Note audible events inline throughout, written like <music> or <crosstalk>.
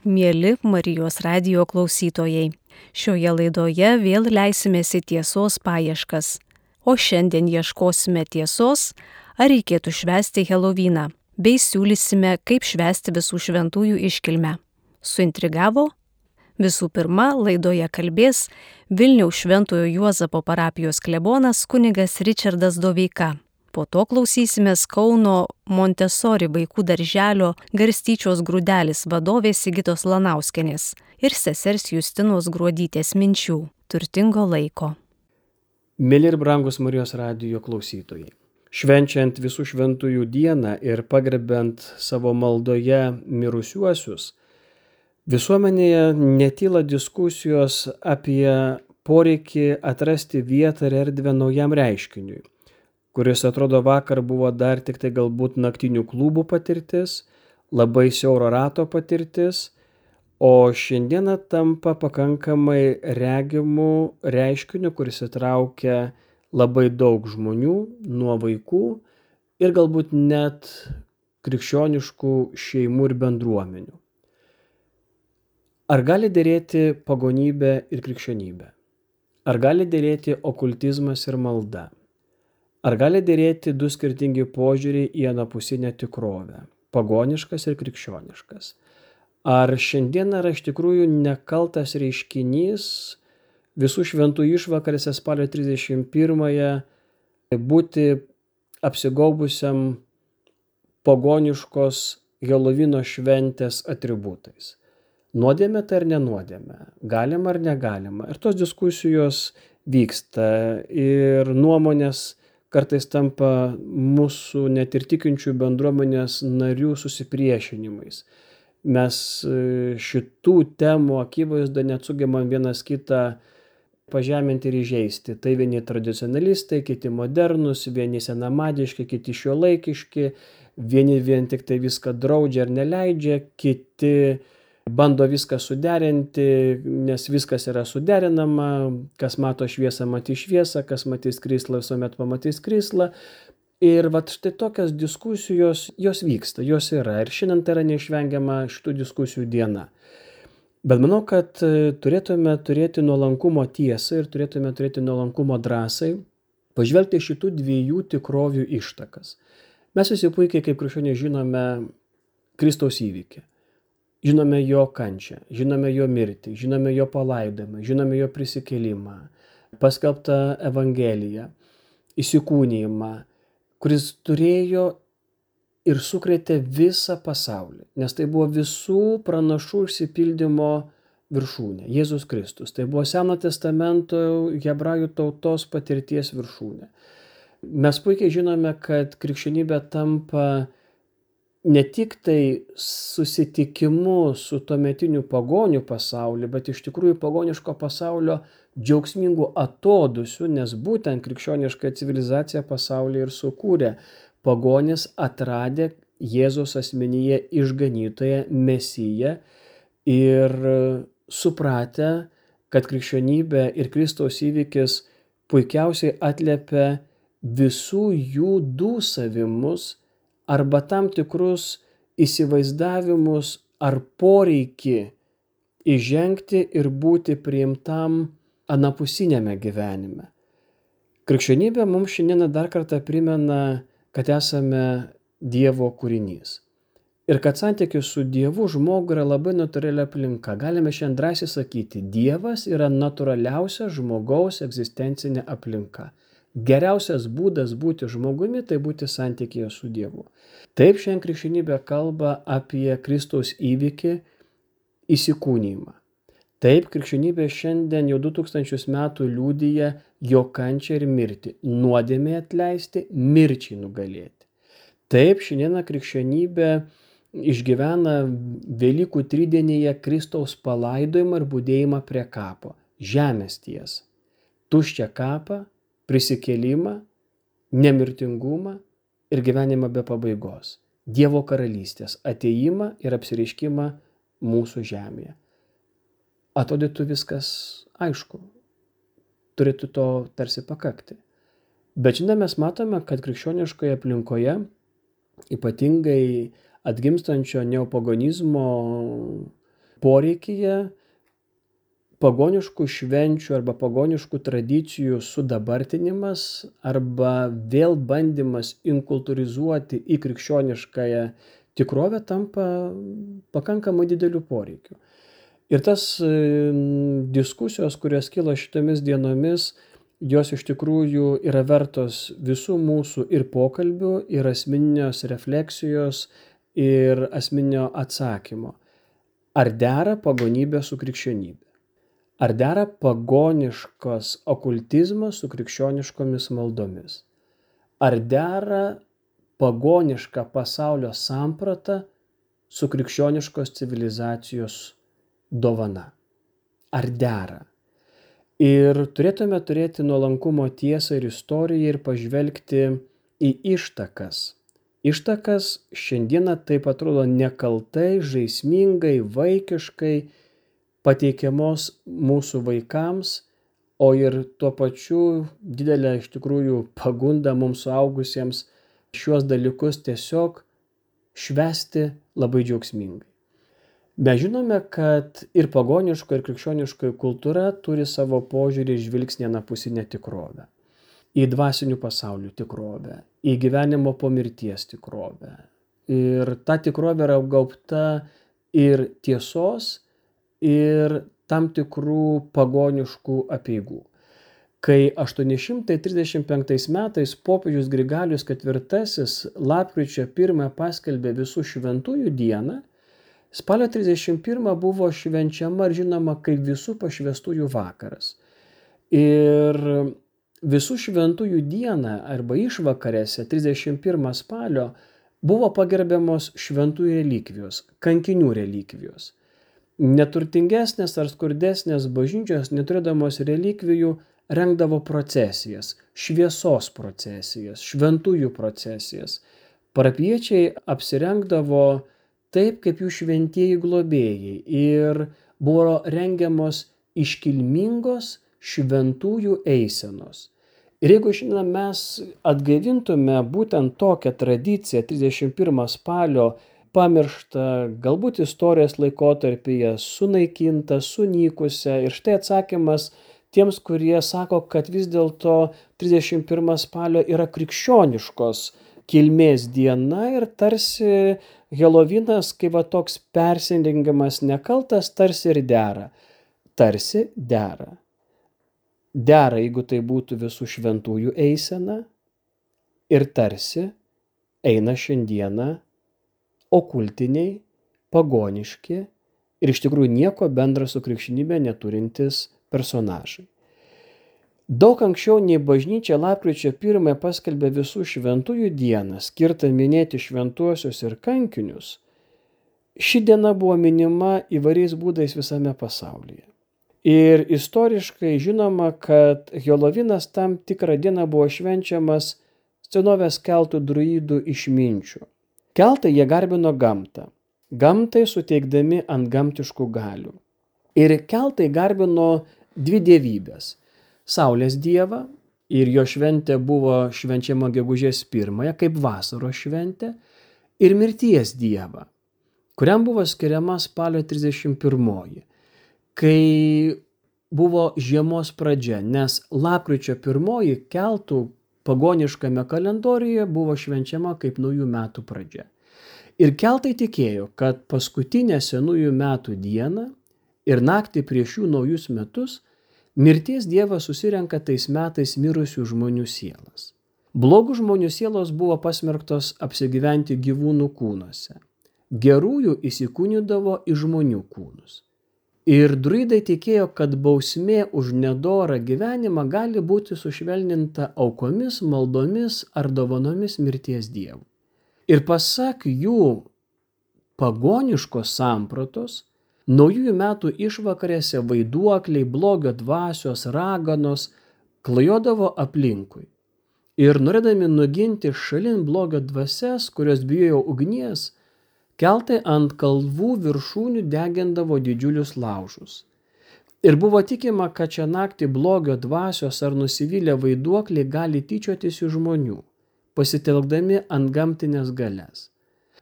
Mėly Marijos radio klausytojai, šioje laidoje vėl leisimės į tiesos paieškas. O šiandien ieškosime tiesos, ar reikėtų švęsti Helovyną, bei siūlysime, kaip švęsti visų šventųjų iškilmę. Suintrigavo? Visų pirma, laidoje kalbės Vilniaus Šventojo Juozapo parapijos klebonas kunigas Richardas Doveika. Po to klausysimės Kauno Montesori vaikų darželio Garstyčios grūdelis vadovės Sigitos Lanauskenės ir sesers Justinos Gruodytės minčių turtingo laiko. Mėly ir brangus Marijos radijo klausytojai. Švenčiant visų šventųjų dieną ir pagrebent savo maldoje mirusiuosius, visuomenėje netyla diskusijos apie poreikį atrasti vietą ir erdvę naujam reiškiniui kuris atrodo vakar buvo dar tik tai galbūt naktinių klubų patirtis, labai siauro rato patirtis, o šiandieną tampa pakankamai regimų reiškiniu, kuris įtraukia labai daug žmonių, nuo vaikų ir galbūt net krikščioniškų šeimų ir bendruomenių. Ar gali dėrėti pagonybė ir krikščionybė? Ar gali dėrėti okultizmas ir malda? Ar gali dėrėti du skirtingi požiūriai į anapusinę tikrovę - pagoniškas ir krikščioniškas? Ar šiandien yra iš tikrųjų nekaltas reiškinys visų šventų išvakarėse spalio 31-ąją būti apsigaubusiam pagoniškos Helovino šventės atributais? Nuodėmė tai ar nenuodėmė? Galima ar negalima? Ir tos diskusijos vyksta ir nuomonės kartais tampa mūsų net ir tikinčių bendruomenės narių susipriešinimais. Mes e, šitų temų akivaizdą net sugebam vienas kitą pažeminti ir įžeisti. Tai vieni tradicionalistai, kiti modernus, vieni senamadiški, kiti šiuolaikiški, vieni vien tik tai viską draudžia ar neleidžia, kiti bando viską suderinti, nes viskas yra suderinama, kas mato šviesą, matys šviesą, kas matys krislą, visuomet pamatys krislą. Ir va štai tokios diskusijos, jos vyksta, jos yra. Ir šiandien tai yra neišvengiama šitų diskusijų diena. Bet manau, kad e, turėtume turėti nuolankumo tiesą ir turėtume turėti nuolankumo drąsai pažvelgti šitų dviejų tikrovių ištakas. Mes visi puikiai kaip krikščionė žinome Kristaus įvykį. Žinome jo kančią, žinome jo mirtį, žinome jo palaidojimą, žinome jo prisikėlimą, paskelbtą Evangeliją, įsikūnymą, kuris turėjo ir sukrėtė visą pasaulį, nes tai buvo visų pranašų išsipildymo viršūnė - Jėzus Kristus. Tai buvo Seno testamento hebrajų tautos patirties viršūnė. Mes puikiai žinome, kad krikščionybė tampa ne tik tai susitikimu su tuometiniu pagonių pasauliu, bet iš tikrųjų pagoniško pasaulio džiaugsmingų atodusių, nes būtent krikščioniška civilizacija pasaulį ir sukūrė. Pagonis atradė Jėzos asmenyje išganytoje Mesiją ir supratę, kad krikščionybė ir Kristaus įvykis puikiausiai atliepia visų jų dūsavimus arba tam tikrus įsivaizdavimus ar poreikį įžengti ir būti priimtam anapusinėme gyvenime. Krikščionybė mums šiandieną dar kartą primena, kad esame Dievo kūrinys. Ir kad santykius su Dievu žmogui yra labai natūrali aplinka. Galime šiandien drąsiai sakyti, Dievas yra natūraliausia žmogaus egzistencinė aplinka. Geriausias būdas būti žmogumi tai būti santykėje su Dievu. Taip šiandien krikščionybė kalba apie Kristaus įvykį įsikūnymą. Taip krikščionybė šiandien jau 2000 metų liūdija jo kančią ir mirtį, nuodėmė atleisti, mirčiai nugalėti. Taip šiandieną krikščionybė išgyvena Velykų tridienyje Kristaus palaidojimą ir būdėjimą prie kapo, žemės tiesą, tuščią kapą prisikėlimą, nemirtingumą ir gyvenimą be pabaigos. Dievo karalystės ateimą ir apsireiškimą mūsų žemėje. Atrodytų viskas aišku, turėtų to tarsi pakakti. Bet šiandien mes matome, kad krikščioniškoje aplinkoje, ypatingai atgimstančio neopagonizmo poreikyje pagoniškų švenčių arba pagoniškų tradicijų sudabartinimas arba vėl bandymas inkultūrizuoti į krikščioniškąją tikrovę tampa pakankamai dideliu poreikiu. Ir tas diskusijos, kurios kilo šitomis dienomis, jos iš tikrųjų yra vertos visų mūsų ir pokalbių, ir asmeninės refleksijos, ir asmeninio atsakymo. Ar dera pagonybė su krikščionybė? Ar dera pagoniškas okultizmas su krikščioniškomis maldomis? Ar dera pagoniška pasaulio samprata su krikščioniškos civilizacijos dovana? Ar dera? Ir turėtume turėti nuolankumo tiesą ir istoriją ir pažvelgti į ištakas. Ištakas šiandieną taip atrodo nekaltai, žaismingai, vaikiškai pateikiamos mūsų vaikams, o ir tuo pačiu didelė iš tikrųjų pagunda mums suaugusiems šiuos dalykus tiesiog švesti labai džiaugsmingai. Mes žinome, kad ir pagoniško, ir krikščioniškoji kultūra turi savo požiūrį ir žvilgsnį anapusinę tikrovę. Į dvasinių pasaulių tikrovę, į gyvenimo po mirties tikrovę. Ir ta tikrovė yra apgaubta ir tiesos, ir tam tikrų pagoniškų apieigų. Kai 835 metais popiežius Grigalius IV lapkričio 1 paskelbė visų šventųjų dieną, Spalio 31 buvo švenčiama ir žinoma kaip visų pašvestųjų vakaras. Ir visų šventųjų dieną arba išvakarėse 31 spalio buvo pagerbiamos šventųjų relikvijos, kankinių relikvijos. Neturtingesnės ar skurdesnės bažnyčios neturėdamos relikvijų rengdavo procesijas, šviesos procesijas, šventųjų procesijas. Parapiečiai apsirengdavo taip kaip jų šventieji globėjai ir buvo rengiamos iškilmingos šventųjų eisenos. Ir jeigu šiandien mes atgaivintume būtent tokią tradiciją 31 spalio pamirštą, galbūt istorijos laikotarpyje sunaikinta, sunykusią. Ir štai atsakymas tiems, kurie sako, kad vis dėlto 31 spalio yra krikščioniškos kilmės diena ir tarsi Helovinas, kai va toks persidengimas nekaltas, tarsi ir dera. Tarsi dera. Dera, jeigu tai būtų visų šventųjų eisena ir tarsi eina šiandieną okultiniai, pagoniški ir iš tikrųjų nieko bendra su krikščionybė neturintis personažai. Daug anksčiau nei bažnyčia lapkričio pirmąją paskelbė visų šventųjų dieną, skirtą minėti šventuosius ir kankinius. Ši diena buvo minima įvairiais būdais visame pasaulyje. Ir istoriškai žinoma, kad Helovinas tam tikrą dieną buvo švenčiamas senovės keltų druidų išminčių. Keltai jie garbino gamtą, gamtai suteikdami ant gamtiškų galių. Ir keltai garbino dvi dievybės Saulės dievą ir jo šventė buvo švenčiama gegužės pirmąją kaip vasaros šventė ir mirties dievą, kuriam buvo skiriama spalio 31, kai buvo žiemos pradžia, nes lapkričio pirmoji keltų pagoniškame kalendoriuje buvo švenčiama kaip naujų metų pradžia. Ir keltai tikėjo, kad paskutinę senųjų metų dieną ir naktį prieš jų naujus metus Mirties Dievas susirenka tais metais mirusių žmonių sielas. Blogų žmonių sielos buvo pasmerktos apsigyventi gyvūnų kūnuose. Gerųjų įsikūnydavo į žmonių kūnus. Ir druidai tikėjo, kad bausmė už nedorą gyvenimą gali būti sušvelninta aukomis, maldomis ar dovanomis mirties dievų. Ir pasak jų pagoniškos sampratos, Naujųjų metų išvakarėse vaiduokliai, blogio dvasios, raganos klajodavo aplinkui. Ir norėdami nuginti šalin blogio dvasias, kurios bijojo ugnies, keltai ant kalvų viršūnių degindavo didžiulius laužus. Ir buvo tikima, kad čia naktį blogio dvasios ar nusivylę vaiduokliai gali tyčiotis iš žmonių, pasitelkdami ant gamtinės galės.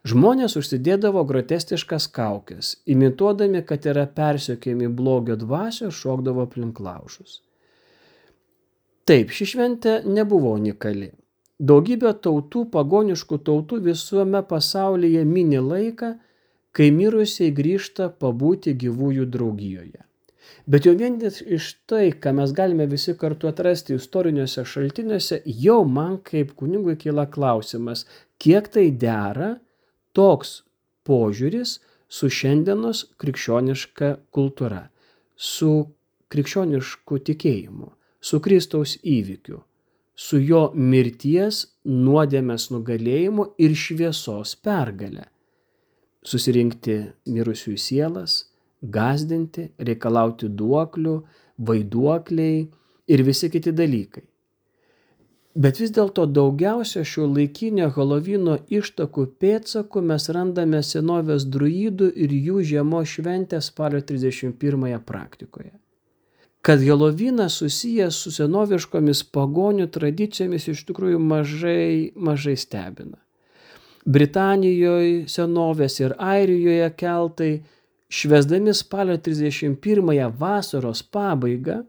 Žmonės užsidėdavo grotestiškas kaukės, imituodami, kad yra persiokiami blogio dvasio, šokdavo aplink laužus. Taip, ši šventė nebuvo unikali. Daugybė tautų, pagoniškų tautų visuome pasaulyje mini laiką, kai mirusiai grįžta pabūti gyvųjų draugijoje. Bet jau vien iš tai, ką mes galime visi kartu atrasti istoriniuose šaltiniuose, jau man kaip kunigui kyla klausimas, kiek tai dera toks požiūris su šiandienos krikščioniška kultūra, su krikščionišku tikėjimu, su Kristaus įvykiu, su jo mirties, nuodėmės nugalėjimu ir šviesos pergale. Susirinkti mirusiųjų sielas, gazdinti, reikalauti duoklių, vaiduokliai ir visi kiti dalykai. Bet vis dėlto daugiausia šio laikinio Halovino ištakų pėdsakų mes randame senovės druidų ir jų žiemos šventės spalio 31 praktikoje. Kad Helovinas susijęs su senoviškomis pagonių tradicijomis iš tikrųjų mažai, mažai stebina. Britanijoje senovės ir Airijoje keltai, švesdami spalio 31 vasaros pabaigą,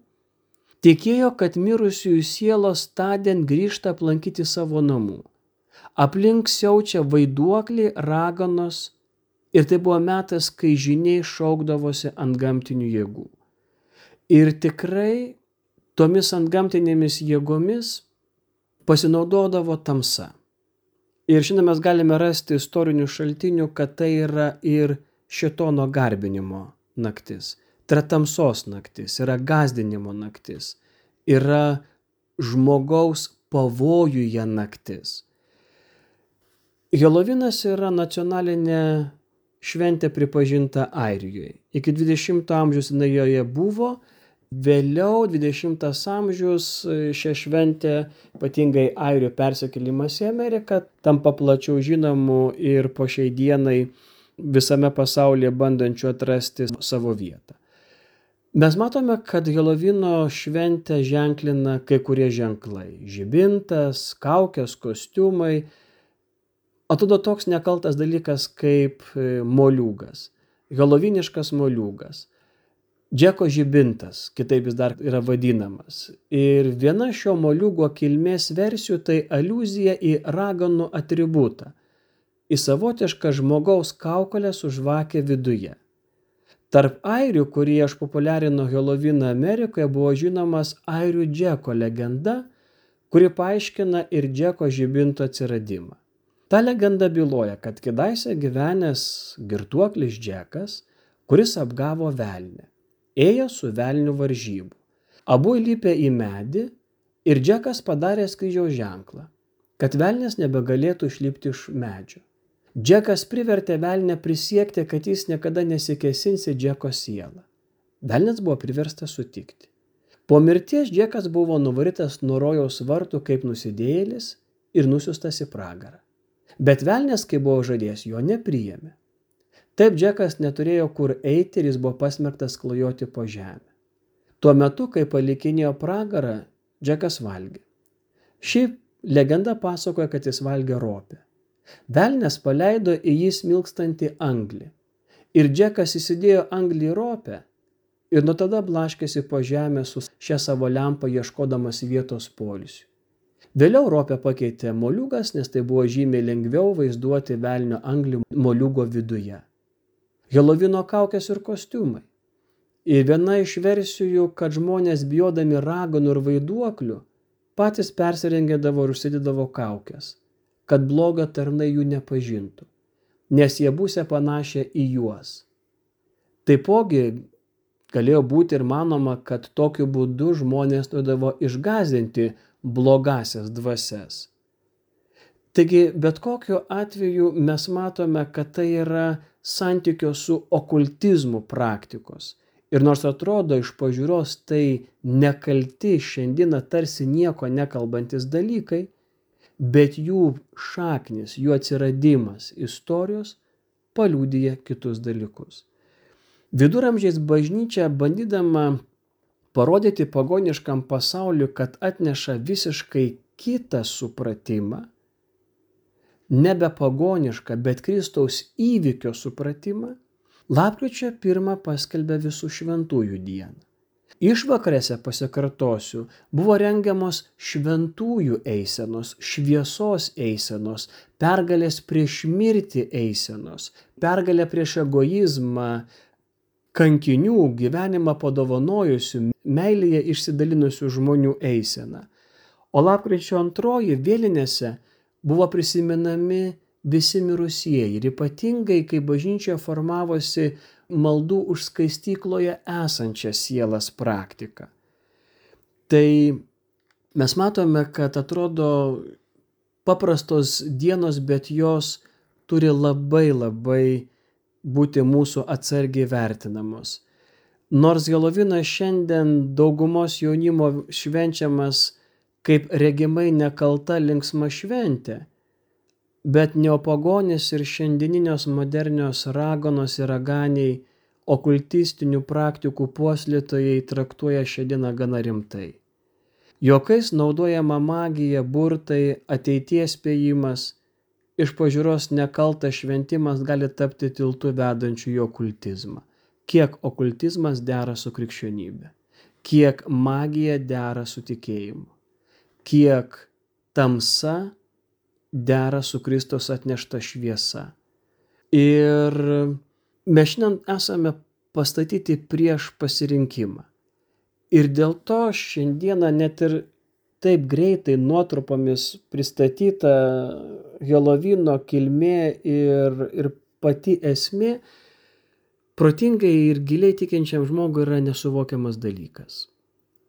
Tikėjo, kad mirusiųjų sielos tądien grįžta aplankyti savo namų. Aplink siaučia vaiduokliai, raganos ir tai buvo metas, kai žiniai šaukdavosi ant gamtinių jėgų. Ir tikrai tomis ant gamtinėmis jėgomis pasinaudodavo tamsa. Ir šiandien mes galime rasti istorinių šaltinių, kad tai yra ir šitono garbinimo naktis Tai yra tamsos naktis, yra gazdinimo naktis, yra žmogaus pavojuje naktis. Helovinas yra nacionalinė šventė pripažinta Airijoje. Iki 20 amžiaus jinai joje buvo, vėliau 20 amžius šią šventę, ypatingai Airijų persikėlimas į Ameriką, tampa plačiau žinomu ir po šiai dienai visame pasaulyje bandančiu atrasti savo vietą. Mes matome, kad Helovino šventę ženklina kai kurie ženklai - žibintas, kaukės, kostiumai. Atrodo toks nekaltas dalykas kaip e, moliūgas, heloviniškas moliūgas. Džeko žibintas, kitaip jis dar yra vadinamas. Ir viena šio moliūgo kilmės versijų tai aluzija į raganų atributą, į savotišką žmogaus kaukolę su žvakė viduje. Tarp airių, kurie išpopuliarino Heloviną Amerikoje, buvo žinomas airių Džeko legenda, kuri paaiškina ir Džeko žibinto atsiradimą. Ta legenda byloja, kad kidaise gyvenęs girtuoklis Džekas, kuris apgavo velnę, ėjo su velnių varžybų. Abu įlipė į medį ir Džekas padarė skrydžio ženklą, kad velnės nebegalėtų išlipti iš medžio. Džekas privertė velnę prisiekti, kad jis niekada nesikesins į Džeko sielą. Velnės buvo priverstas sutikti. Po mirties Džekas buvo nuvarytas nuo rojaus vartų kaip nusidėjėlis ir nusiustas į pragarą. Bet velnės, kai buvo žadėjęs, jo nepriėmė. Taip Džekas neturėjo kur eiti ir jis buvo pasmerktas klajoti po žemę. Tuo metu, kai palikinėjo pragarą, Džekas valgė. Ši legenda pasakoja, kad jis valgė ropę. Velnes paleido į jį smilkstantį anglį. Ir Džekas įsidėjo anglį į ropę ir nuo tada blaškėsi po žemę su šia savo lempa ieškodamas vietos polisių. Vėliau ropę pakeitė moliugas, nes tai buvo žymiai lengviau vaizduoti velnio anglį moliugo viduje. Helovino kaukės ir kostiumai. Ir viena iš versijų, kad žmonės bijodami raganų ir vaiduoklių patys persirengėdavo ir užsidėdavo kaukės kad bloga tarnai jų nepažintų, nes jie būsė panašia į juos. Taipogi galėjo būti ir manoma, kad tokiu būdu žmonės norėdavo išgazdinti blogasias dvasias. Taigi, bet kokiu atveju mes matome, kad tai yra santykio su okultizmu praktikos. Ir nors atrodo iš pažiūros tai nekalti šiandieną tarsi nieko nekalbantis dalykai, bet jų šaknis, jų atsiradimas istorijos paliūdija kitus dalykus. Viduramžiais bažnyčia bandydama parodyti pagoniškam pasauliu, kad atneša visiškai kitą supratimą, nebe pagonišką, bet Kristaus įvykio supratimą, lapkričio pirmą paskelbė visų šventųjų dieną. Išvakarėse, pasikartosiu, buvo rengiamos šventųjų eisenos, šviesos eisenos, pergalės prieš mirtį eisenos, pergalė prieš egoizmą, kankinių gyvenimą padovanojusių, meilėje išsidalinusių žmonių eisena. O lapkričio antroji vėlinėse buvo prisimenami visi mirusieji ir ypatingai, kai bažnyčioje formavosi maldų už skaistykloje esančią sielas praktiką. Tai mes matome, kad atrodo paprastos dienos, bet jos turi labai labai būti mūsų atsargiai vertinamos. Nors Helovinas šiandien daugumos jaunimo švenčiamas kaip regimai nekalta linksma šventė, Bet neopagonis ir šiandieninios modernios raganos ir raganiai, okultistinių praktikų puoslėtojai traktuoja šią dieną gana rimtai. Jokais naudojama magija, burtai, ateities spėjimas, iš pažiūros nekaltas šventimas gali tapti tiltu vedančiu į okultizmą. Kiek okultizmas dera su krikščionybė, kiek magija dera su tikėjimu, kiek tamsa dera su Kristos atnešta šviesa. Ir mes šiandien esame pastatyti prieš pasirinkimą. Ir dėl to šiandieną net ir taip greitai nuotrupomis pristatyta Helovino kilmė ir, ir pati esmė, protingai ir giliai tikinčiam žmogui yra nesuvokiamas dalykas.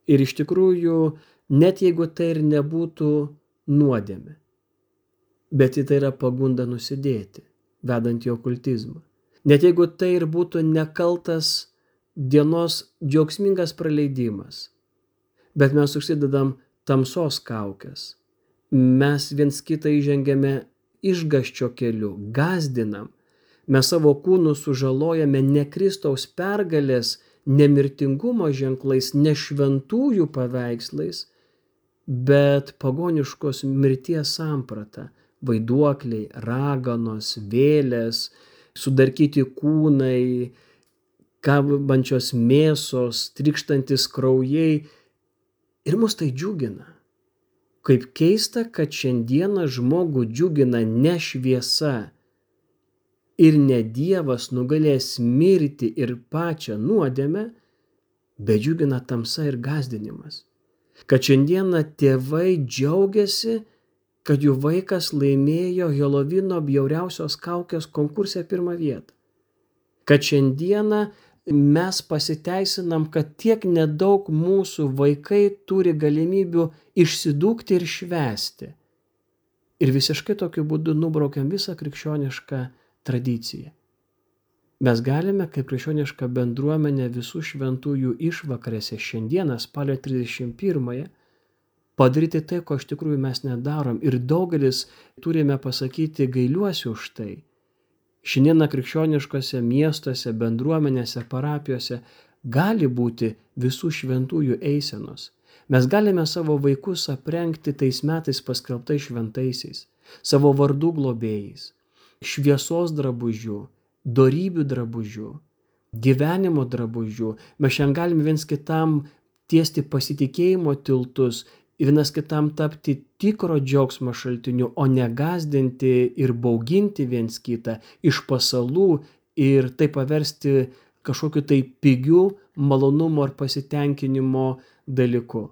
Ir iš tikrųjų, net jeigu tai ir nebūtų nuodėme, bet į tai yra pagunda nusidėti, vedant į okultizmą. Net jeigu tai ir būtų nekaltas dienos džiaugsmingas praleidimas, bet mes užsidedam tamsos kaukės, mes viens kitą įžengiame išgaščio keliu, gazdinam, mes savo kūnų sužalojame ne Kristaus pergalės, nemirtingumo ženklais, ne šventųjų paveikslais, bet pagoniškos mirties samprata vaiduokliai, raganos, vėlės, sudarkyti kūnai, kabančios mėsos, trikštantis kraujai. Ir mus tai džiugina. Kaip keista, kad šiandieną žmogų džiugina ne šviesa ir ne Dievas nugalės mirti ir pačią nuodėmę, bet džiugina tamsa ir gazdinimas. Kad šiandieną tėvai džiaugiasi, kad jų vaikas laimėjo Helovino bjauriausios kaukės konkursė pirmą vietą. Kad šiandieną mes pasiteisinam, kad tiek nedaug mūsų vaikai turi galimybių išsidūkti ir švesti. Ir visiškai tokiu būdu nubraukiam visą krikščionišką tradiciją. Mes galime kaip krikščioniška bendruomenė visų šventųjų išvakarėse šiandieną spalio 31-ąją padaryti tai, ko iš tikrųjų mes nedarom. Ir daugelis turime pasakyti gailiuosi už tai. Šiandieną krikščioniškose miestuose, bendruomenėse, parapijose gali būti visų šventųjų eisenos. Mes galime savo vaikus aprengti tais metais paskelbtais šventaisiais, savo vardų globėjais, šviesos drabužių, darybių drabužių, gyvenimo drabužių. Mes šiandien galime viens kitam tiesti pasitikėjimo tiltus vienas kitam tapti tikro džiaugsmo šaltiniu, o ne gazdinti ir bauginti viens kitą iš pasalų ir tai paversti kažkokiu tai pigiu malonumo ar pasitenkinimo dalyku.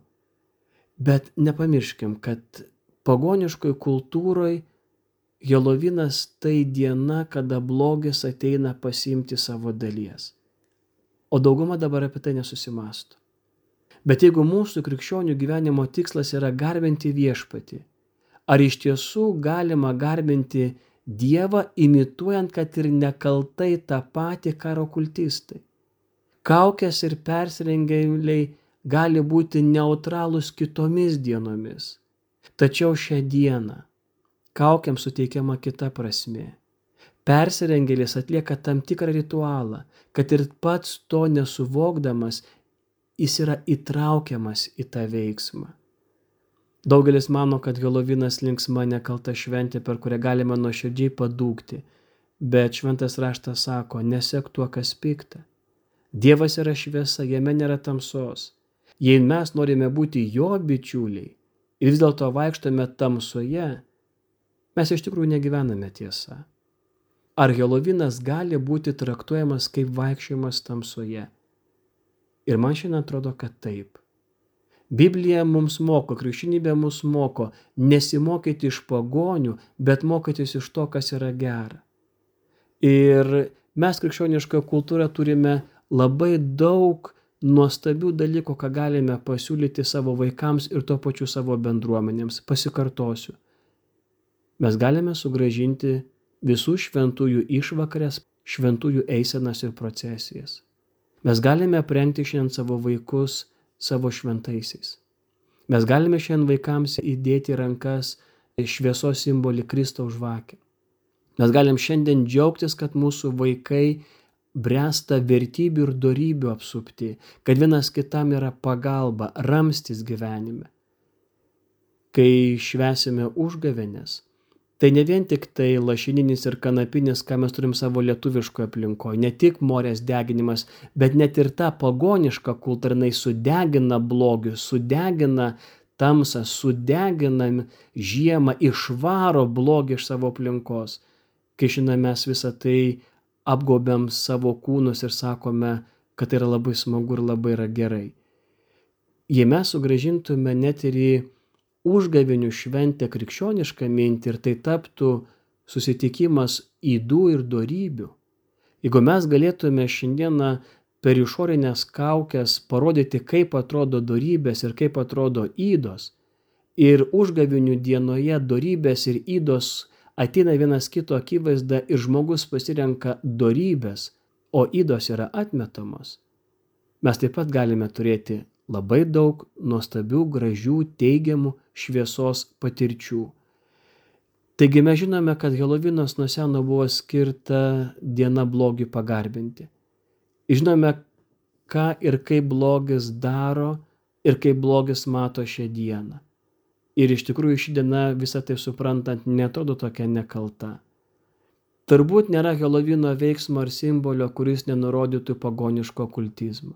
Bet nepamirškim, kad pagoniškoj kultūroje Helovinas tai diena, kada blogis ateina pasimti savo dalies. O dauguma dabar apie tai nesusimastų. Bet jeigu mūsų krikščionių gyvenimo tikslas yra garbinti viešpatį, ar iš tiesų galima garbinti Dievą imituojant, kad ir nekaltai tą patį karo kultistai? Kaukės ir persirengėliai gali būti neutralūs kitomis dienomis. Tačiau šią dieną kaukiam suteikiama kita prasme. Persirengėlis atlieka tam tikrą ritualą, kad ir pats to nesuvokdamas jis yra įtraukiamas į tą veiksmą. Daugelis mano, kad Helovinas linksma nekalta šventė, per kurią galima nuoširdžiai padūkti, bet šventas raštas sako, nesek tuo, kas pikta. Dievas yra šviesa, jame nėra tamsos. Jei mes norime būti jo bičiuliai ir vis dėlto vaikštame tamsoje, mes iš tikrųjų negyvename tiesa. Ar Helovinas gali būti traktuojamas kaip vaikščiojimas tamsoje? Ir man šiandien atrodo, kad taip. Biblija mums moko, krikščionybė mus moko nesimokyti iš pagonių, bet mokytis iš to, kas yra gera. Ir mes krikščionišką kultūrą turime labai daug nuostabių dalykų, ką galime pasiūlyti savo vaikams ir tuo pačiu savo bendruomenėms. Pasikartosiu. Mes galime sugražinti visų šventųjų išvakarės, šventųjų eisenas ir procesijas. Mes galime aprengti šiandien savo vaikus savo šventaisiais. Mes galime šiandien vaikams įdėti rankas šviesos simbolį Kristaus žvakę. Mes galim šiandien džiaugtis, kad mūsų vaikai bręsta vertybių ir darybių apsupti, kad vienas kitam yra pagalba, ramstis gyvenime. Kai švesime užgavenės, tai ne vien tik tai lašininis ir kanapinis, ką mes turim savo lietuviškoje aplinkoje, ne tik morės deginimas, bet net ir ta pagoniška kultūra, jinai sudegina blogių, sudegina tamsą, sudegina žiemą, išvaro blogį iš savo aplinkos. Kai žinome, mes visą tai apgobiam savo kūnus ir sakome, kad tai yra labai smagu ir labai yra gerai. Jei mes sugražintume net ir į užgavinių šventę krikščionišką mintį ir tai taptų susitikimas įdų ir darybių. Jeigu mes galėtume šiandieną per išorinės kaukės parodyti, kaip atrodo darybės ir kaip atrodo įdos, ir užgavinių dienoje darybės ir įdos ateina vienas kito akivaizda ir žmogus pasirenka darybės, o įdos yra atmetamos, mes taip pat galime turėti labai daug nuostabių, gražių, teigiamų šviesos patirčių. Taigi mes žinome, kad Helovinas nuo seno buvo skirta diena blogį pagarbinti. Žinome, ką ir kaip blogis daro ir kaip blogis mato šią dieną. Ir iš tikrųjų ši diena visą tai suprantant netrodo tokia nekalta. Turbūt nėra Helovino veiksmo ar simbolio, kuris nenurodytų pagoniško kultizmą.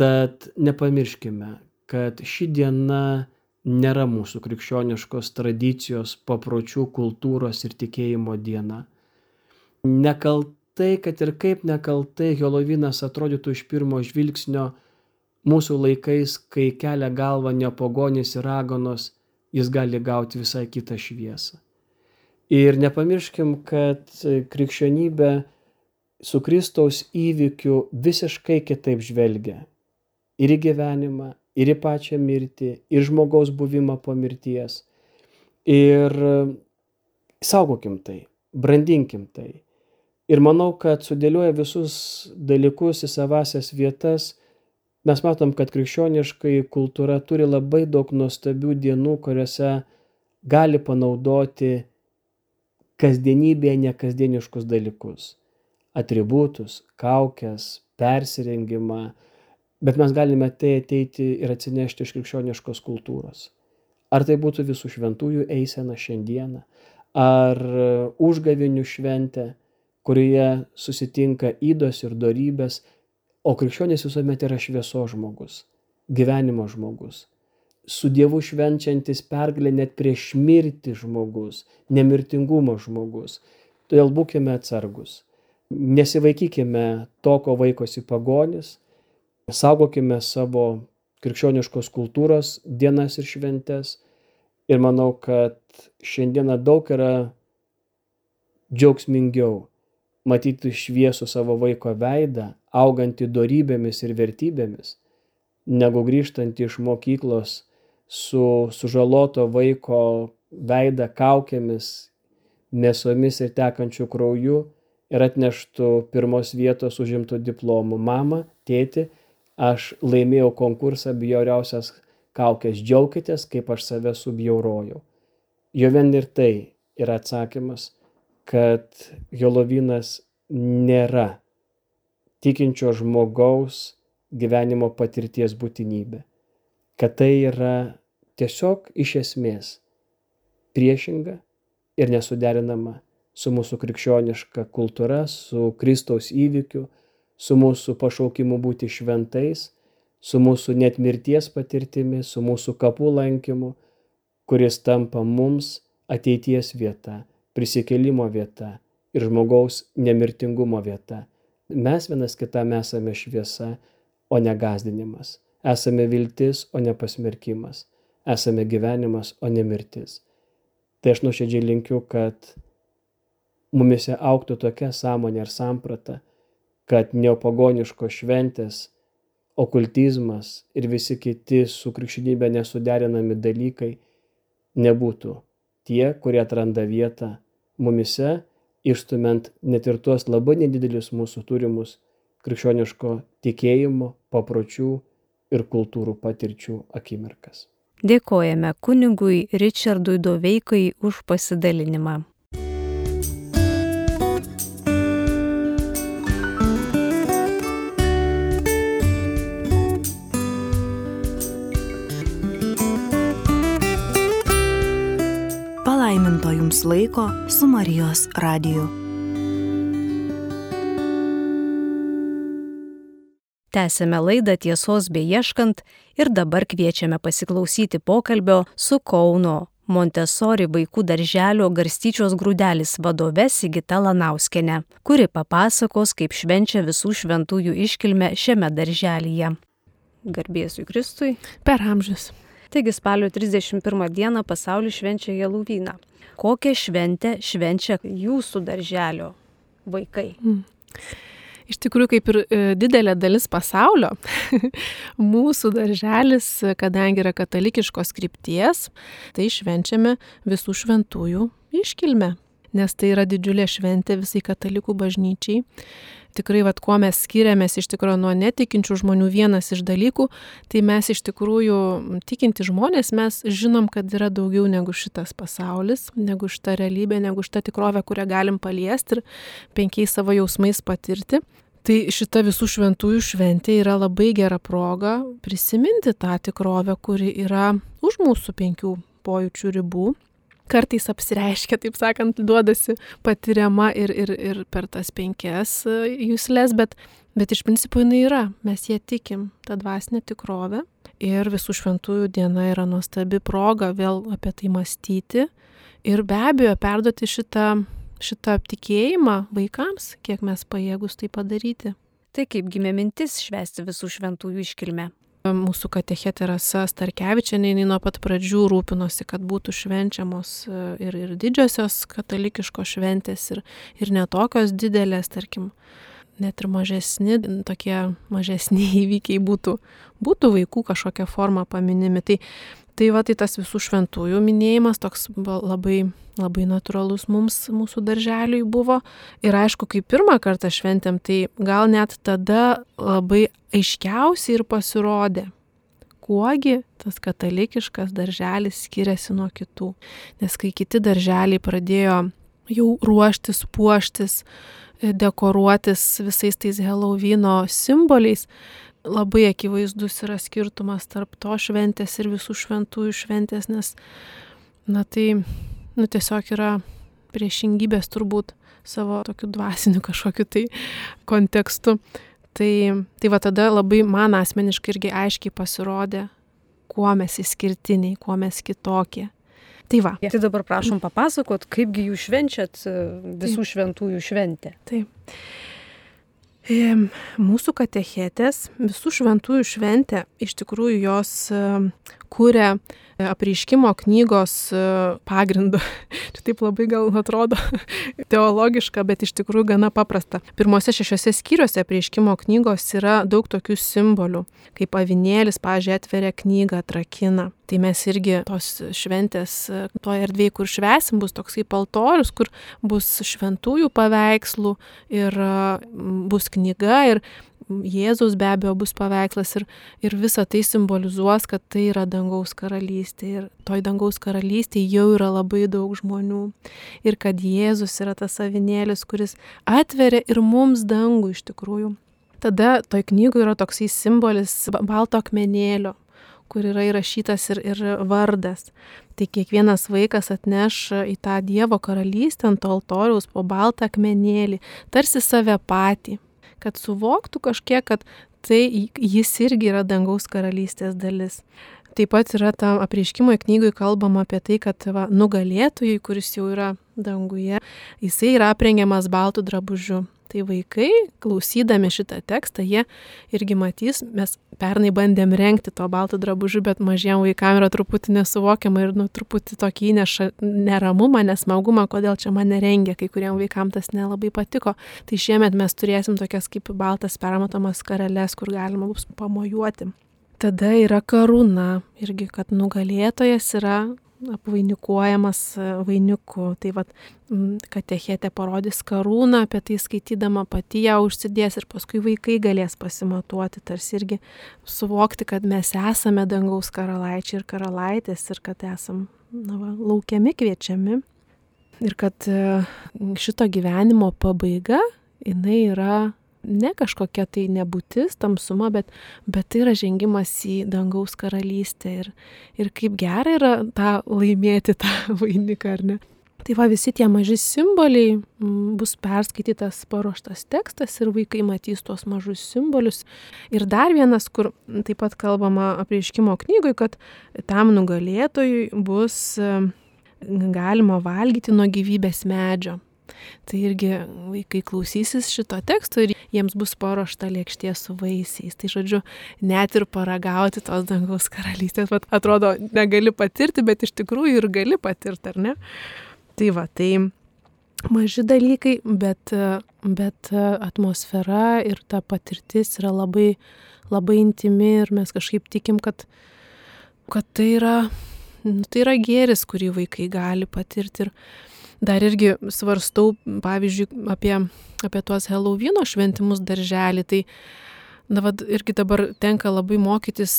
Tad nepamirškime, kad ši diena nėra mūsų krikščioniškos tradicijos, papročių, kultūros ir tikėjimo diena. Nekaltai, kad ir kaip nekaltai Helovinas atrodytų iš pirmo žvilgsnio, mūsų laikais, kai kelia galva nepogonis ir raganos, jis gali gauti visai kitą šviesą. Ir nepamirškim, kad krikščionybė su Kristaus įvykiu visiškai kitaip žvelgia ir į gyvenimą, ir į pačią mirtį, ir žmogaus buvimą po mirties. Ir e, saugokim tai, brandinkim tai. Ir manau, kad sudėlioja visus dalykus į savasias vietas, mes matom, kad krikščioniškai kultūra turi labai daug nuostabių dienų, kuriuose gali panaudoti kasdienybėje nekasdieniškus dalykus. Atributus, kaukės, persirengimą, Bet mes galime tai ateiti ir atsinešti iš krikščioniškos kultūros. Ar tai būtų visų šventųjų eisena šiandieną, ar užgavinių šventė, kurioje susitinka įdos ir darybės, o krikščionis visuomet yra švieso žmogus, gyvenimo žmogus, su Dievu švenčiantis pergalę net prieš mirtį žmogus, nemirtingumo žmogus. Todėl būkime atsargus. Nesivaikykime to, ko vaikosi pagonis, Saugokime savo krikščioniškos kultūros dienas ir šventes. Ir manau, kad šiandieną daug yra džiaugsmingiau matyti šviesų savo vaiko veidą, augantį darybėmis ir vertybėmis, negu grįžtant iš mokyklos su sužaloto vaiko veidą kaukėmis, mėsomis ir tekančiu krauju ir atneštų pirmos vietos užimtų diplomų mamą, tėti aš laimėjau konkursą bjauriausias kaukės, džiaukitės, kaip aš save subjaurojau. Jo vien ir tai yra atsakymas, kad Helovinas nėra tikinčio žmogaus gyvenimo patirties būtinybė, kad tai yra tiesiog iš esmės priešinga ir nesuderinama su mūsų krikščioniška kultūra, su Kristaus įvykiu, su mūsų pašaukimu būti šventais, su mūsų net mirties patirtimi, su mūsų kapų lankymu, kuris tampa mums ateities vieta, prisikelimo vieta ir žmogaus nemirtingumo vieta. Mes vienas kitam esame šviesa, o ne gazdinimas. Esame viltis, o ne pasmerkimas. Esame gyvenimas, o ne mirtis. Tai aš nuoširdžiai linkiu, kad mumise auktų tokia sąmonė ir samprata, kad neopagoniškos šventės, okultizmas ir visi kiti su krikščionybė nesuderinami dalykai nebūtų tie, kurie atranda vietą mumise, išstumint net ir tuos labai nedidelius mūsų turimus krikščioniško tikėjimo, papročių ir kultūrų patirčių akimirkas. Dėkojame kunigui Richardui Doveikai už pasidalinimą. Jums laiko su Marijos radiju. Tęsėme laidą tiesos beieškant ir dabar kviečiame pasiklausyti pokalbio su Kauno Montesori vaikų darželio garstyčios grūdelis vadove Sigita Lanauskienė, kuri papasakos, kaip švenčia visų šventųjų iškilmę šiame darželyje. Garbėsiu Kristui. Per amžius. Taigi spalio 31 dieną pasaulis švenčia Jeluvyną. Kokią šventę švenčia jūsų darželio vaikai? Mm. Iš tikrųjų, kaip ir e, didelė dalis pasaulio, <laughs> mūsų darželis, kadangi yra katalikiškos krypties, tai švenčiame visų šventųjų iškilmę, nes tai yra didžiulė šventė visai katalikų bažnyčiai tikrai, vad, kuo mes skiriamės iš tikrųjų nuo netikinčių žmonių, vienas iš dalykų, tai mes iš tikrųjų tikinti žmonės, mes žinom, kad yra daugiau negu šitas pasaulis, negu šita realybė, negu šita tikrovė, kurią galim paliesti ir penkiais savo jausmais patirti. Tai šita visų šventųjų šventė yra labai gera proga prisiminti tą tikrovę, kuri yra už mūsų penkių pojūčių ribų kartais apsireiškia, taip sakant, duodasi patiriama ir, ir, ir per tas penkias e, jūslės, bet, bet iš principo jinai yra, mes jie tikim, tą dvasinę tikrovę. Ir visų šventųjų diena yra nuostabi proga vėl apie tai mąstyti ir be abejo perduoti šitą, šitą tikėjimą vaikams, kiek mes pajėgus tai padaryti. Tai kaip gimė mintis švesti visų šventųjų iškilmę? Mūsų katechetė Rasa Starkevičianė, jinai nuo pat pradžių rūpinosi, kad būtų švenčiamos e, ir, ir didžiosios katalikiškos šventės, ir, ir netokios didelės, tarkim, net ir mažesni, tokie mažesni <laughs> įvykiai būtų, būtų vaikų kažkokia forma paminimi. Tai Tai va, tai tas visų šventųjų minėjimas toks labai, labai natūralus mums, mūsų darželiui buvo. Ir aišku, kai pirmą kartą šventėm, tai gal net tada labai aiškiausiai ir pasirodė, kuogi tas katalikiškas darželis skiriasi nuo kitų. Nes kai kiti darželiai pradėjo jau ruoštis, puoštis, dekoruotis visais tais Helovino simboliais, labai akivaizdus yra skirtumas tarp to šventės ir visų šventųjų šventės, nes, na tai, nu tiesiog yra priešingybės turbūt savo tokiu dvasiniu kažkokiu tai kontekstu. Tai, tai va tada labai man asmeniškai irgi aiškiai pasirodė, kuo mes įskirtiniai, kuo mes kitokie. Tai va. Tai dabar prašom papasakot, kaipgi jūs švenčiat e, visų šventųjų šventę. Taip. Mūsų katechetės visų šventųjų šventė iš tikrųjų jos kūrė apreiškimo knygos e, pagrindu. <laughs> Čia taip labai gal atrodo <laughs> teologiška, bet iš tikrųjų gana paprasta. Pirmose šešiose skyriuose apreiškimo knygos yra daug tokių simbolių, kaip avinėlis, pažiūrėjau, atveria knygą, atrakina. Tai mes irgi tos šventės, e, toje erdvėje, kur švesim, bus toksai paltorius, kur bus šventųjų paveikslų ir e, bus knyga ir Jėzaus be abejo bus paveikslas ir, ir visa tai simbolizuos, kad tai yra dangaus karalystė. Ir toj dangaus karalystėje jau yra labai daug žmonių. Ir kad Jėzus yra tas savinėlis, kuris atveria ir mums dangų iš tikrųjų. Tada toj knygoje yra toksai simbolis balto akmenėlio, kur yra įrašytas ir, ir vardas. Tai kiekvienas vaikas atneš į tą Dievo karalystę ant altoriaus po baltą akmenėlį, tarsi save patį, kad suvoktų kažkiek, kad tai jis irgi yra dangaus karalystės dalis. Taip pat yra tam apreiškimo knygui kalbama apie tai, kad va, nugalėtojai, kuris jau yra danguje, jisai yra aprengiamas baltų drabužiu. Tai vaikai, klausydami šitą tekstą, jie irgi matys, mes pernai bandėm renkti to baltų drabužių, bet mažiem vaikam yra truputį nesuvokiama ir nu, truputį tokį įneša neramumą, nesmaugumą, kodėl čia mane rengia, kai kuriem vaikam tas nelabai patiko. Tai šiemet mes turėsim tokias kaip baltas permatomas kareles, kur galima bus pamojuoti. Tada yra karūna, irgi, kad nugalėtojas yra apvainikuojamas e, vainiku. Tai vad, katechetė parodys karūną, apie tai skaitydama pati ją užsidės ir paskui vaikai galės pasimatuoti, tarsi irgi suvokti, kad mes esame dangaus karalaičiai ir karalaitės ir kad esam na, va, laukiami, kviečiami. Ir kad e, šito gyvenimo pabaiga, jinai yra ne kažkokia tai nebūtis, tamsuma, bet, bet tai yra žengimas į dangaus karalystę ir, ir kaip gerai yra tą laimėti tą <laughs> vainiką, ar ne. Tai va visi tie maži simboliai bus perskaitytas paruoštas tekstas ir vaikai matys tuos mažus simbolius. Ir dar vienas, kur taip pat kalbama apreiškimo knygui, kad tam nugalėtojui bus galima valgyti nuo gyvybės medžio. Tai irgi vaikai klausysis šito teksto ir jiems bus paruošta lėkštė su vaisiais. Tai žodžiu, net ir paragauti tos dangaus karalystės, bet atrodo, negali patirti, bet iš tikrųjų ir gali patirti, ar ne? Tai va, tai maži dalykai, bet, bet atmosfera ir ta patirtis yra labai, labai intimi ir mes kažkaip tikim, kad, kad tai yra, nu, tai yra gėris, kurį vaikai gali patirti. Ir, Dar irgi svarstau, pavyzdžiui, apie, apie tuos Helovino šventimus darželį. Tai, na, vad, irgi dabar tenka labai mokytis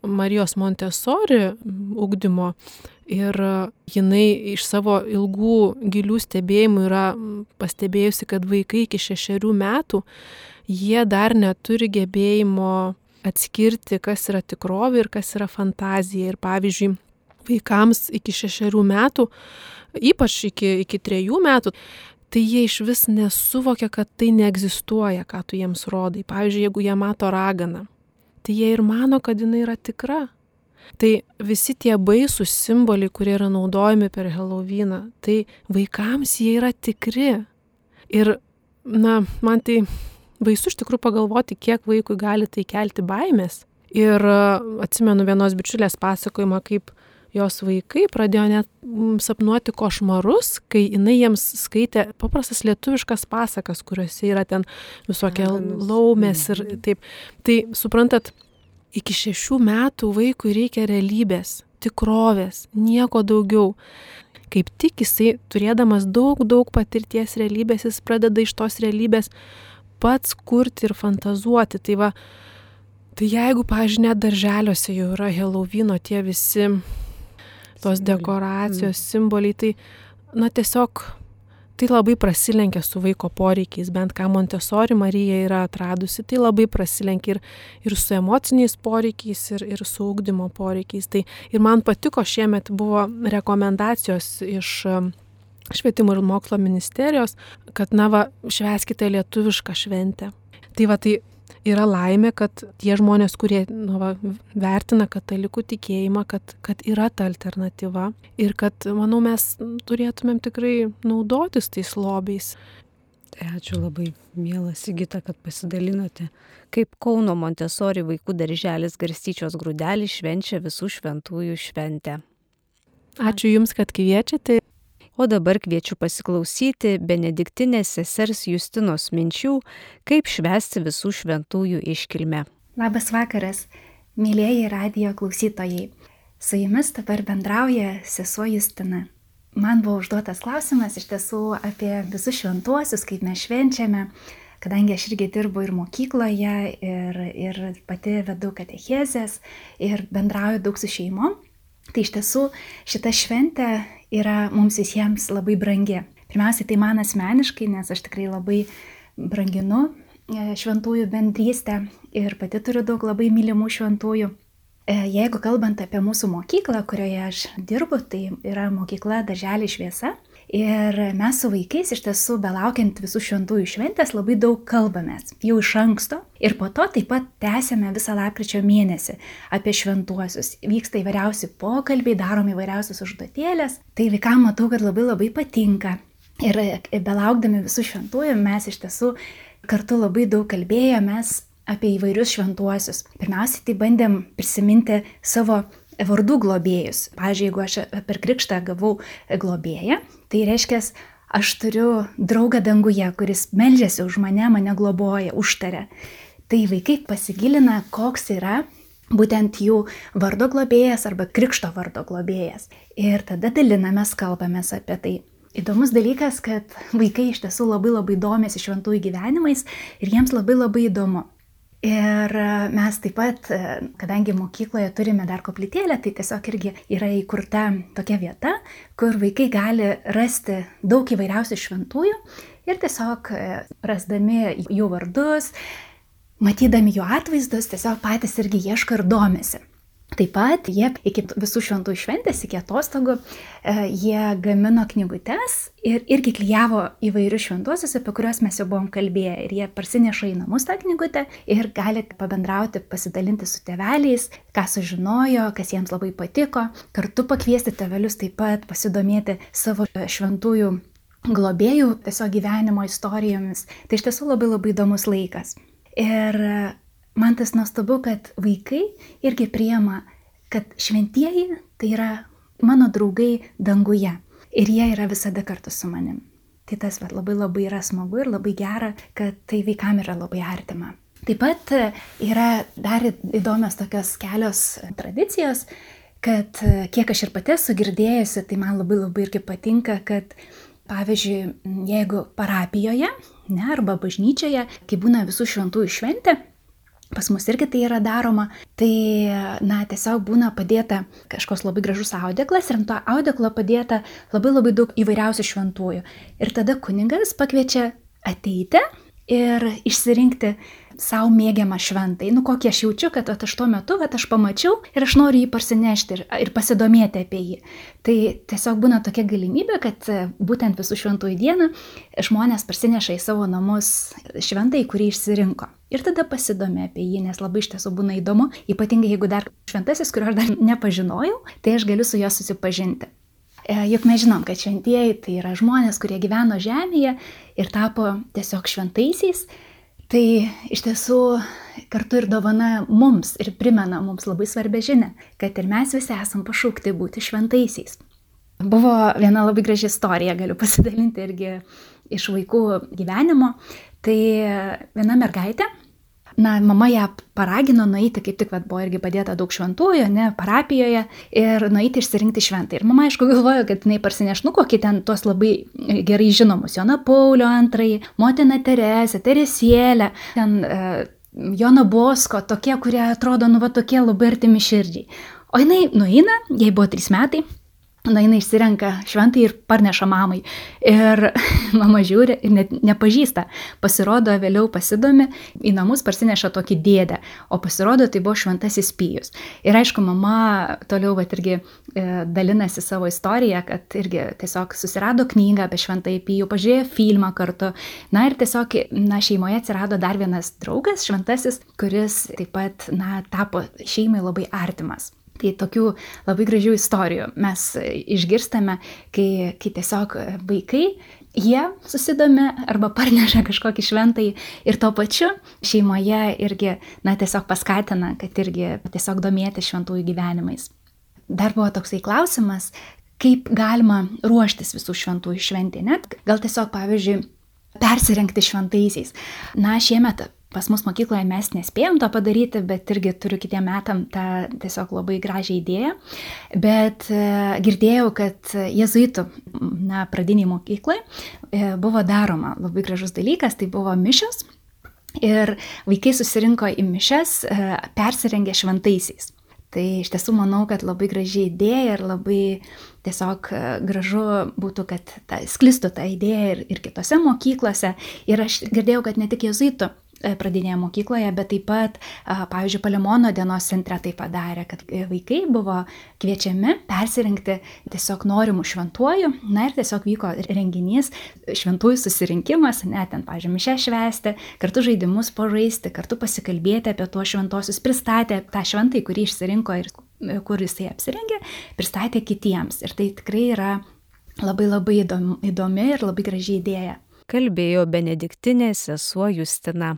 Marijos Montesori ugdymo. Ir jinai iš savo ilgų gilių stebėjimų yra pastebėjusi, kad vaikai iki šešerių metų, jie dar neturi gebėjimo atskirti, kas yra tikrovė ir kas yra fantazija. Ir pavyzdžiui, vaikams iki šešerių metų ypač iki, iki trejų metų, tai jie iš vis nesuvokia, kad tai neegzistuoja, ką tu jiems rodai. Pavyzdžiui, jeigu jie mato raganą, tai jie ir mano, kad jinai yra tikra. Tai visi tie baisūs simboliai, kurie yra naudojami per Helovyną, tai vaikams jie yra tikri. Ir, na, man tai baisu iš tikrųjų pagalvoti, kiek vaikui gali tai kelti baimės. Ir atsimenu vienos bičiulės pasakojimą, kaip jos vaikai pradėjo net mm, sapnuoti košmarus, kai jinai jiems skaitė paprastas lietuviškas pasakas, kuriuose yra ten visokie laumės ir mhm. taip. Tai suprantat, iki šešių metų vaikui reikia realybės, tikrovės, nieko daugiau. Kaip tik jisai, turėdamas daug, daug patirties realybės, jis pradeda iš tos realybės pats kurti ir fantazuoti. Tai va, tai jeigu, pažiūrėjau, darželiuose jau yra Helovino tie visi tos dekoracijos, mm. simboliai, tai, na, tiesiog tai labai prasilenkia su vaiko poreikiais, bent ką Montesori Marija yra atradusi, tai labai prasilenkia ir, ir su emociniais poreikiais, ir, ir su ugdymo poreikiais. Tai ir man patiko šiemet buvo rekomendacijos iš um, Švietimo ir mokslo ministerijos, kad, na, va, šveskite lietuvišką šventę. Tai va, tai yra laimė, kad tie žmonės, kurie nu, va, vertina katalikų tikėjimą, kad, kad yra ta alternatyva ir kad, manau, mes turėtumėm tikrai naudotis tais lobiais. Tai ačiū labai, mielas Sigita, kad pasidalinote, kaip Kauno Montesori vaikų darželis Garstyčios grūdelį švenčia visų šventųjų šventę. Ačiū Jums, kad kviečiate O dabar kviečiu pasiklausyti Benediktinės sesers Justinos minčių, kaip švesti visų šventųjų iškilmę. Labas vakaras, mėlyjeji radio klausytojai. Su jumis dabar bendrauja sesuo Justina. Man buvo užduotas klausimas iš tiesų apie visus šventuosius, kaip mes švenčiame, kadangi aš irgi dirbu ir mokykloje, ir, ir pati vedu katechezės, ir bendrauju daug su šeimom. Tai iš tiesų šita šventė yra mums visiems labai brangi. Pirmiausia, tai man asmeniškai, nes aš tikrai labai branginu e, šventųjų bendrystę ir pati turiu daug labai mylimų šventųjų. E, jeigu kalbant apie mūsų mokyklą, kurioje aš dirbu, tai yra mokykla Darželį šviesa. Ir mes su vaikais iš tiesų, belaukiant visų šventųjų šventės, labai daug kalbamės jau iš anksto. Ir po to taip pat tęsėme visą lapkričio mėnesį apie šventuosius. Vyksta įvairiausi pokalbiai, darom įvairiausias užduotėlės. Tai vaikam matau, kad labai labai patinka. Ir belaukdami visų šventųjų mes iš tiesų kartu labai daug kalbėjomės apie įvairius šventuosius. Pirmiausiai tai bandėm prisiminti savo vardų globėjus. Pavyzdžiui, jeigu aš per krikštą gavau globėją, tai reiškia, aš turiu draugą danguje, kuris melžiasi už mane, mane globoja, užtaria. Tai vaikai pasigilina, koks yra būtent jų vardo globėjas arba krikšto vardo globėjas. Ir tada dalinamės, kalbamės apie tai. Įdomus dalykas, kad vaikai iš tiesų labai labai domėsi šventųjų gyvenimais ir jiems labai labai įdomu. Ir mes taip pat, kadangi mokykloje turime dar koplytėlę, tai tiesiog irgi yra įkurta tokia vieta, kur vaikai gali rasti daug įvairiausių šventųjų ir tiesiog rasdami jų vardus, matydami jų atvaizdus, tiesiog patys irgi ieško ir domisi. Taip pat jie iki visų šventųjų šventės, iki atostogų, e, jie gamino knygutes ir irgi klyjavo įvairius šventuosius, apie kuriuos mes jau buvom kalbėję. Ir jie parsineša į namus tą knygutę ir gali pabendrauti, pasidalinti su teveliais, ką sužinojo, kas jiems labai patiko. Kartu pakviesti tevelius taip pat pasidomėti savo šventųjų globėjų tiesiog gyvenimo istorijomis. Tai iš tiesų labai labai įdomus laikas. Ir man tas nuostabu, kad vaikai irgi priema, kad šventieji tai yra mano draugai danguje ir jie yra visada kartu su manim. Tai tas va, labai labai yra smagu ir labai gera, kad tai vaikam yra labai artima. Taip pat yra dar įdomios tokios kelios tradicijos, kad kiek aš ir pati esu girdėjusi, tai man labai labai irgi patinka, kad pavyzdžiui, jeigu parapijoje, ne, arba bažnyčioje, kai būna visų šventųjų šventė, Pas mus irgi tai yra daroma, tai, na, tiesiog būna padėta kažkoks labai gražus audeklas ir ant to audeklo padėta labai labai daug įvairiausių šventųjų. Ir tada kuningas pakviečia ateiti ir išsirinkti savo mėgiamą šventai. Nu, kokį aš jaučiu, kad at, aš tuo metu, kad aš pamačiau ir aš noriu jį parsinešti ir, ir pasidomėti apie jį. Tai tiesiog būna tokia galimybė, kad e, būtent visų šventųjų dieną žmonės parsineša į savo namus šventai, kurį išsirinko. Ir tada pasidomė apie jį, nes labai iš tiesų būna įdomu, ypatingai jeigu dar šventasis, kurio aš dar nepažinojau, tai aš galiu su juo susipažinti. E, juk mes žinom, kad šventieji tai yra žmonės, kurie gyveno žemėje ir tapo tiesiog šventaisiais. Tai iš tiesų kartu ir dovana mums ir primena mums labai svarbę žinę, kad ir mes visi esam pašaukti būti šventaisiais. Buvo viena labai graži istorija, galiu pasidalinti irgi iš vaikų gyvenimo. Tai viena mergaitė, na, mama ją paragino nueiti, kaip tik vat, buvo irgi padėta daug šventųjų, ne, parapijoje, ir nueiti išsirinkti šventą. Ir mama, aišku, galvojo, kad jinai parsineš, nu, kokį ten tuos labai gerai žinomus, Joną Paulio antrąjį, motiną Teresę, Teresėlę, ten e, Joną Bosko, tokie, kurie atrodo, nu, va, tokie labai artimi širdžiai. O jinai nueina, jai buvo trys metai, na, jinai išsirenka šventai ir parneša mamai. Ir <laughs> mama žiūri ir net nepažįsta. Pasirodo, vėliau pasidomi, į namus parsineša tokį dėdę, o pasirodo, tai buvo šventasis pijus. Ir aišku, mama toliau, va, irgi e, dalinasi savo istoriją, kad irgi tiesiog susirado knygą apie šventąjį pijų, pažiūrėjo filmą kartu. Na ir tiesiog, na, šeimoje atsirado dar vienas draugas, šventasis, kuris taip pat, na, tapo šeimai labai artimas. Tai tokių labai gražių istorijų mes išgirstame, kai, kai tiesiog vaikai, jie susidomi arba parneša kažkokį šventai ir tuo pačiu šeimoje irgi, na, tiesiog paskatina, kad irgi tiesiog domėti šventųjų gyvenimais. Dar buvo toksai klausimas, kaip galima ruoštis visų šventųjų šventė, net gal tiesiog, pavyzdžiui, persirengti šventaisiais. Na, šiemet pas mus mokykloje mes nespėjom to padaryti, bet irgi turiu kitiem metam tą tiesiog labai gražią idėją. Bet e, girdėjau, kad jezuitų na, pradiniai mokyklai e, buvo daroma labai gražus dalykas, tai buvo mišios. Ir vaikai susirinko į mišes, e, persirengė šventaisiais. Tai iš tiesų manau, kad labai graži idėja ir labai tiesiog gražu būtų, kad ta, sklistų ta idėja ir, ir kitose mokyklose. Ir aš girdėjau, kad ne tik jezuitų E, pradinėje mokykloje, bet taip pat, pavyzdžiui, Palemono dienos centre tai padarė, kad e, vaikai buvo kviečiami persirinkti tiesiog norimų šventuoju. Na ir tiesiog vyko renginys, šventųjų susirinkimas, net ten, pavyzdžiui, mišę švesti, kartu žaidimus pažaisti, kartu pasikalbėti apie tuos šventosius, pristatė tą šventai, kurį išsirinko ir e, kur jisai apsirengė, pristatė kitiems. Ir tai tikrai yra labai labai įdomi ir labai graži idėja kalbėjo benediktinė sesuo Justina.